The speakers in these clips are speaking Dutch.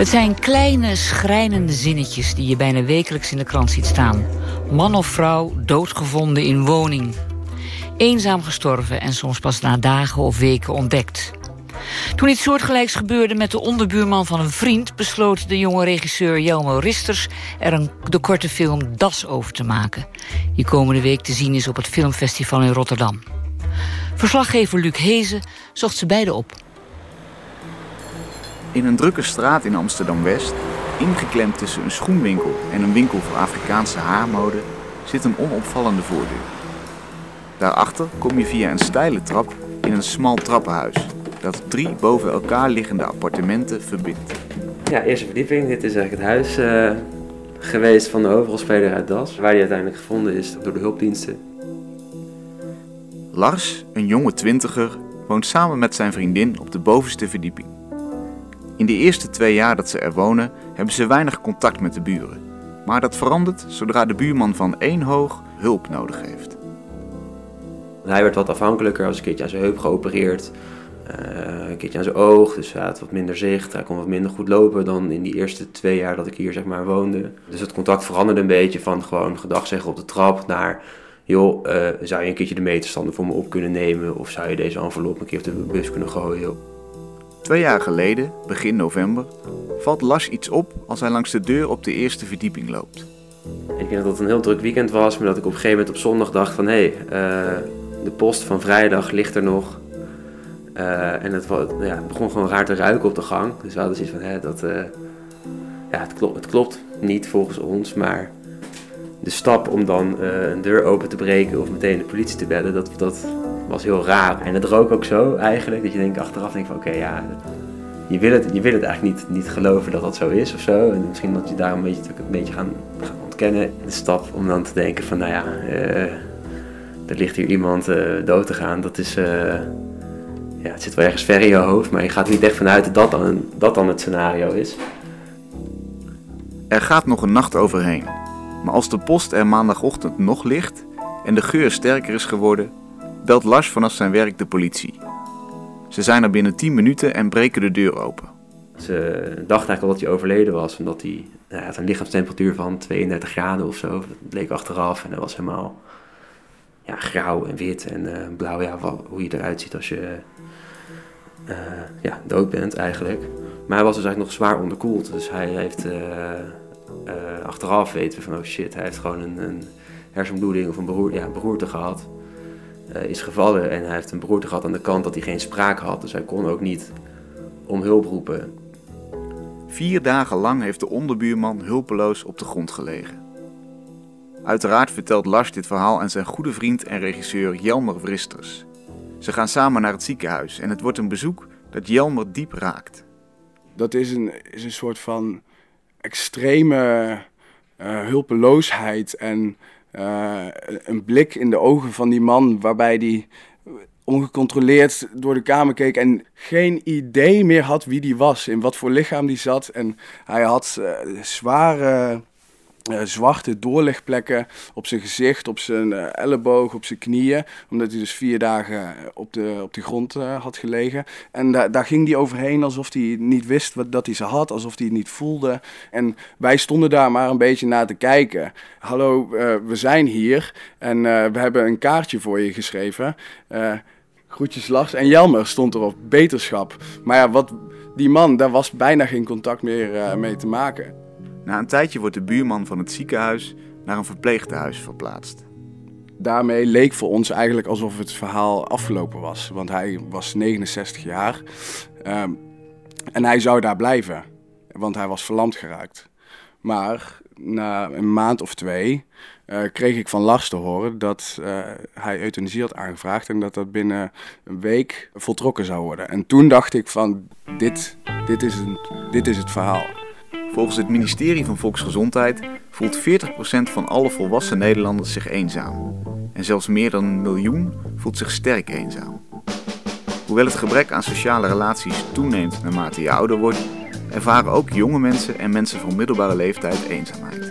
Het zijn kleine, schrijnende zinnetjes die je bijna wekelijks in de krant ziet staan. Man of vrouw doodgevonden in woning. Eenzaam gestorven en soms pas na dagen of weken ontdekt. Toen iets soortgelijks gebeurde met de onderbuurman van een vriend... besloot de jonge regisseur Jelmo Risters er een, de korte film Das over te maken... die komende week te zien is op het filmfestival in Rotterdam. Verslaggever Luc Hezen zocht ze beide op. In een drukke straat in Amsterdam-West, ingeklemd tussen een schoenwinkel en een winkel voor Afrikaanse haarmode, zit een onopvallende voordeur. Daarachter kom je via een steile trap in een smal trappenhuis dat drie boven elkaar liggende appartementen verbindt. Ja, eerste verdieping. Dit is eigenlijk het huis uh, geweest van de hoofdrolspeler uit Das, waar hij uiteindelijk gevonden is door de hulpdiensten. Lars, een jonge twintiger, woont samen met zijn vriendin op de bovenste verdieping. In de eerste twee jaar dat ze er wonen, hebben ze weinig contact met de buren. Maar dat verandert zodra de buurman van één hoog hulp nodig heeft. Hij werd wat afhankelijker, als een keertje aan zijn heup geopereerd. Uh, een keertje aan zijn oog, dus hij had wat minder zicht. Hij kon wat minder goed lopen dan in die eerste twee jaar dat ik hier zeg maar woonde. Dus het contact veranderde een beetje van gewoon gedag zeggen op de trap naar... joh, uh, zou je een keertje de meterstanden voor me op kunnen nemen? Of zou je deze envelop een keer op de bus kunnen gooien? Twee jaar geleden, begin november, valt Lars iets op als hij langs de deur op de eerste verdieping loopt. Ik denk dat het een heel druk weekend was, maar dat ik op een gegeven moment op zondag dacht van... hé, hey, uh, de post van vrijdag ligt er nog. Uh, en het, ja, het, begon gewoon raar te ruiken op de gang. Dus we hadden zoiets van, hè, dat, uh, ja, het, klopt, het klopt niet volgens ons, maar de stap om dan een deur open te breken of meteen de politie te bellen, dat, dat was heel raar. En het rook ook zo eigenlijk, dat je denkt achteraf denkt van, oké, ja, je wil, het, je wil het eigenlijk niet, niet geloven dat dat zo is of zo. En misschien dat je daar een beetje, een beetje gaan, gaan ontkennen. De stap om dan te denken van, nou ja, er ligt hier iemand dood te gaan, dat is ja, het zit wel ergens ver in je hoofd, maar je gaat er niet echt vanuit dat dan, dat dan het scenario is. Er gaat nog een nacht overheen. Maar als de post er maandagochtend nog ligt en de geur sterker is geworden, belt Lars vanaf zijn werk de politie. Ze zijn er binnen 10 minuten en breken de deur open. Ze dachten eigenlijk al dat hij overleden was, omdat hij, nou, had een lichaamstemperatuur van 32 graden of zo. Dat bleek achteraf en dat was helemaal ja, grauw en wit en uh, blauw. Ja, hoe je eruit ziet als je uh, ja, dood bent eigenlijk. Maar hij was dus eigenlijk nog zwaar onderkoeld. Dus hij heeft uh, achteraf weten we van oh shit, hij heeft gewoon een, een hersenbloeding of een ja, beroerte gehad. Is gevallen en hij heeft een beroerte gehad aan de kant dat hij geen spraak had. Dus hij kon ook niet om hulp roepen. Vier dagen lang heeft de onderbuurman hulpeloos op de grond gelegen. Uiteraard vertelt Lars dit verhaal aan zijn goede vriend en regisseur Jelmer Vristers. Ze gaan samen naar het ziekenhuis en het wordt een bezoek dat Jelmer diep raakt. Dat is een, is een soort van extreme uh, hulpeloosheid en uh, een blik in de ogen van die man waarbij die ongecontroleerd door de kamer keek en geen idee meer had wie die was, in wat voor lichaam die zat. En hij had uh, zware uh, zwarte doorlegplekken op zijn gezicht, op zijn uh, elleboog, op zijn knieën. Omdat hij dus vier dagen op de, op de grond had gelegen. En da daar ging hij overheen alsof hij niet wist wat, dat hij ze had, alsof hij het niet voelde. En wij stonden daar maar een beetje naar te kijken. Hallo, we zijn hier en we hebben een kaartje voor je geschreven. groetjes Lars en Jelmer stond erop, beterschap. Maar ja, wat, die man, daar was bijna geen contact meer mee te maken. Na een tijdje wordt de buurman van het ziekenhuis naar een verpleegtehuis verplaatst. Daarmee leek voor ons eigenlijk alsof het verhaal afgelopen was. Want hij was 69 jaar um, en hij zou daar blijven, want hij was verlamd geraakt. Maar na een maand of twee uh, kreeg ik van Lars te horen dat uh, hij euthanasie had aangevraagd en dat dat binnen een week voltrokken zou worden. En toen dacht ik van dit, dit, is, een, dit is het verhaal. Volgens het ministerie van Volksgezondheid voelt 40% van alle volwassen Nederlanders zich eenzaam. En zelfs meer dan een miljoen voelt zich sterk eenzaam. Hoewel het gebrek aan sociale relaties toeneemt naarmate je ouder wordt, ervaren ook jonge mensen en mensen van middelbare leeftijd eenzaamheid.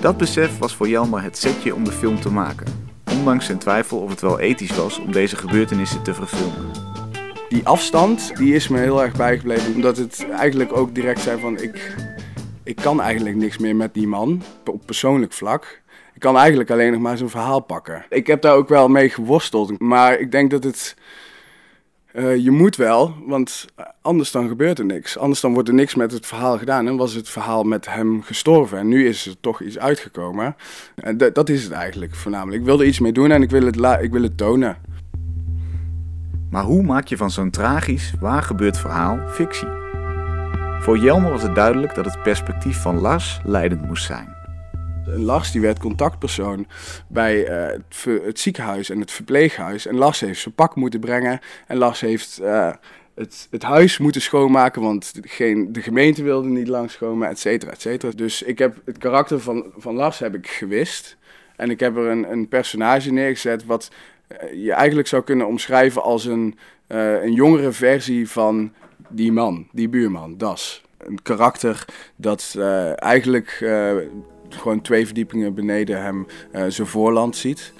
Dat besef was voor Jelmer het setje om de film te maken, ondanks zijn twijfel of het wel ethisch was om deze gebeurtenissen te verfilmen. Die afstand, die is me heel erg bijgebleven. Omdat het eigenlijk ook direct zei van ik, ik kan eigenlijk niks meer met die man op persoonlijk vlak. Ik kan eigenlijk alleen nog maar zijn verhaal pakken. Ik heb daar ook wel mee geworsteld. Maar ik denk dat het uh, je moet wel, want anders dan gebeurt er niks. Anders dan wordt er niks met het verhaal gedaan. En was het verhaal met hem gestorven. En nu is er toch iets uitgekomen. En dat is het eigenlijk voornamelijk. Ik wil er iets mee doen en ik wil het, ik wil het tonen. Maar hoe maak je van zo'n tragisch, waar gebeurd verhaal fictie? Voor Jelmer was het duidelijk dat het perspectief van Lars leidend moest zijn. Lars die werd contactpersoon bij uh, het, ziekenhuis en het verpleeghuis. En Lars heeft zijn pak moeten brengen. En Lars heeft uh, het, het huis moeten schoonmaken, want geen, de gemeente wilde niet lang schoonmaken, et cetera, et cetera. Dus ik heb het karakter van, van Lars heb ik gewist. En ik heb er een, een personage neergezet wat je eigenlijk zou kunnen omschrijven als een, een jongere versie van die man, die buurman, Das. Een karakter dat eigenlijk gewoon twee verdiepingen beneden hem zijn voorland ziet.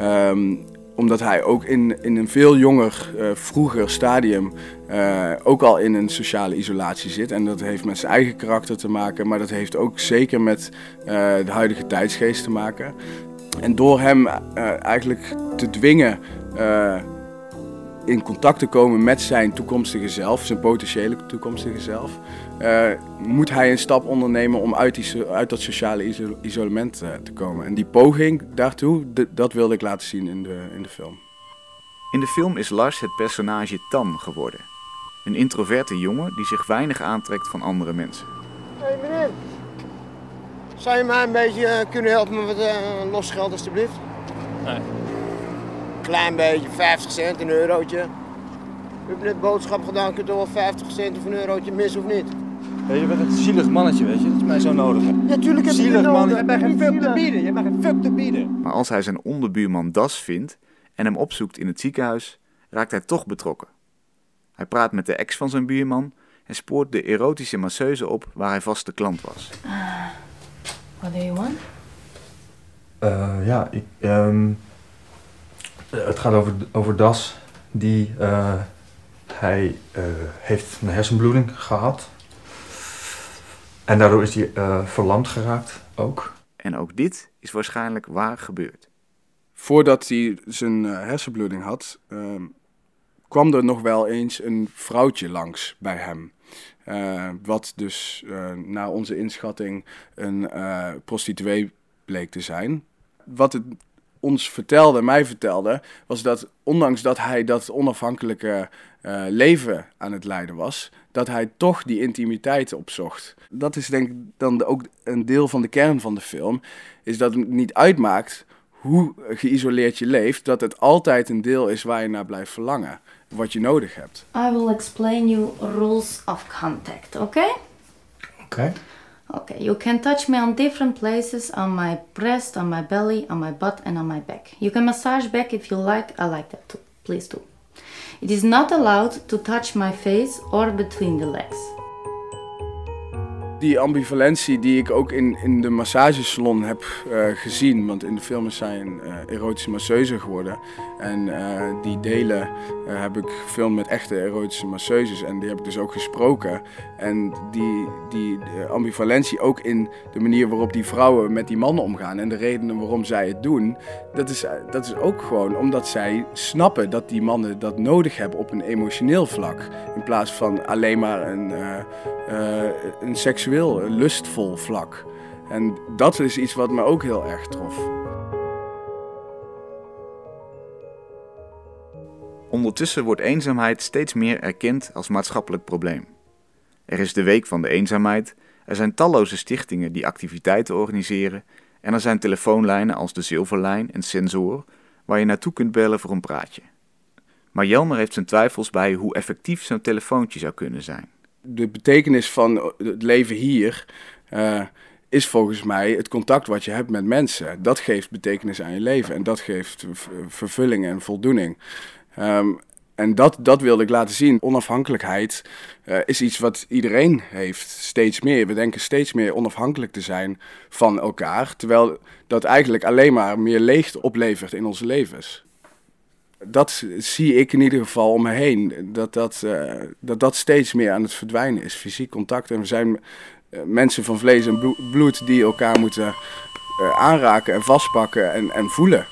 Um, omdat hij ook in, in een veel jonger, vroeger stadium ook al in een sociale isolatie zit. En dat heeft met zijn eigen karakter te maken, maar dat heeft ook zeker met de huidige tijdsgeest te maken. En door hem eigenlijk te dwingen in contact te komen met zijn toekomstige zelf, zijn potentiële toekomstige zelf, uh, moet hij een stap ondernemen om uit, die, uit dat sociale isolement uh, te komen. En die poging daartoe, dat wilde ik laten zien in de, in de film. In de film is Lars het personage Tan geworden. Een introverte jongen die zich weinig aantrekt van andere mensen. Hé hey meneer, zou je mij een beetje uh, kunnen helpen met uh, losgeld alstublieft? Nee. Klein beetje, 50 cent, een eurotje. U hebt net boodschap gedaan, kunt u wel 50 cent of een eurotje mis of niet? je bent een zielig mannetje, weet je. Dat is mij zo nodig. Ja, tuurlijk heb zielig je nodig. Je hebt geen fuck te bieden. Je hebt geen fuck te bieden. Maar als hij zijn onderbuurman Das vindt en hem opzoekt in het ziekenhuis, raakt hij toch betrokken. Hij praat met de ex van zijn buurman en spoort de erotische masseuse op waar hij vaste klant was. Uh, what do you want? Uh, ja, ik, um, het gaat over, over Das. Die, uh, hij heeft een hersenbloeding gehad. En daardoor is hij uh, verlamd geraakt ook. En ook dit is waarschijnlijk waar gebeurd. Voordat hij zijn hersenbloeding had, uh, kwam er nog wel eens een vrouwtje langs bij hem. Uh, wat dus naar onze inschatting een prostituee bleek te zijn. Wat het ons vertelde, mij vertelde, was dat ondanks dat hij dat onafhankelijke leven aan het leiden was, dat hij toch die intimiteit opzocht. Dat is denk ik dan ook een deel van de kern van de film, is dat het niet uitmaakt hoe geïsoleerd je leeft, dat het altijd een deel is waar je naar blijft verlangen, wat je nodig hebt. I will explain you rules of contact, okay? Okay. Okay, you can touch me on different places on my breast, on my belly, on my butt, and on my back. You can massage back if you like. I like that too. Please do. It is not allowed to touch my face or between the legs. Die ambivalentie die ik ook in, in de massagesalon heb uh, gezien, want in de film is zij een uh, erotische masseuse geworden. En uh, die delen heb ik gefilmd met echte erotische masseuses en die heb ik dus ook gesproken. En die, die ambivalentie ook in de manier waarop die vrouwen met die mannen omgaan en de redenen waarom zij het doen, dat is, dat is ook gewoon omdat zij snappen dat die mannen dat nodig hebben op een emotioneel vlak. In plaats van alleen maar een, een seksueel seksueel, lustvol vlak. En dat is iets wat me ook heel erg trof. Ondertussen wordt eenzaamheid steeds meer erkend als maatschappelijk probleem. Er is de Week van de Eenzaamheid, er zijn talloze stichtingen die activiteiten organiseren en er zijn telefoonlijnen als de Zilverlijn en Sensor waar je naartoe kunt bellen voor een praatje. Maar Jelmer heeft zijn twijfels bij hoe effectief zo'n telefoontje zou kunnen zijn de betekenis van het leven hier uh, is volgens mij het contact wat je hebt met mensen. Dat geeft betekenis aan je leven en dat geeft vervulling en voldoening. Um, en dat, dat wilde ik laten zien. Onafhankelijkheid uh, is iets wat iedereen heeft, steeds meer. We denken steeds meer onafhankelijk te zijn van elkaar, terwijl dat eigenlijk alleen maar meer leegte oplevert in onze levens. Dat zie ik in ieder geval om me heen. Dat dat, dat dat steeds meer aan het verdwijnen is. Fysiek contact. En we zijn mensen van vlees en bloed die elkaar moeten aanraken en vastpakken en, en voelen.